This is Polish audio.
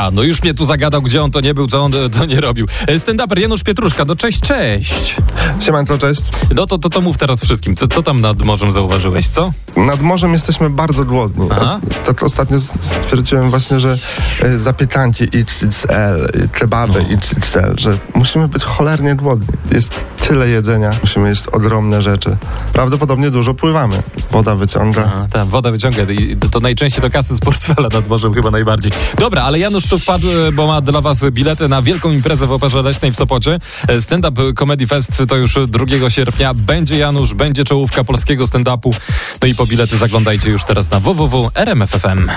A, no już mnie tu zagadał, gdzie on to nie był, co on to nie robił. Stand-uper Janusz Pietruszka, no cześć, cześć. Siemanko, cześć. No to, to, to mów teraz wszystkim. Co, co tam nad morzem zauważyłeś, co? Nad morzem jesteśmy bardzo głodni. Aha. Tak ostatnio stwierdziłem właśnie, że y, zapiekanki XXL, y, kebaby No. XXL, że musimy być cholernie głodni. Jest tyle jedzenia, musimy jeść ogromne rzeczy. Prawdopodobnie dużo pływamy. Woda wyciąga. A, ta woda wyciąga i to najczęściej do kasy z portfela nad morzem chyba najbardziej. Dobra, ale Janusz tu wpadł, e, bo ma dla was bilety na wielką imprezę w Operze Leśnej w Sopocie. E, Stand-up Comedy Fest to już 2 sierpnia. Będzie Janusz, będzie czołówka polskiego stand-upu. No i po bilety zaglądajcie już teraz na www.rmf.fm.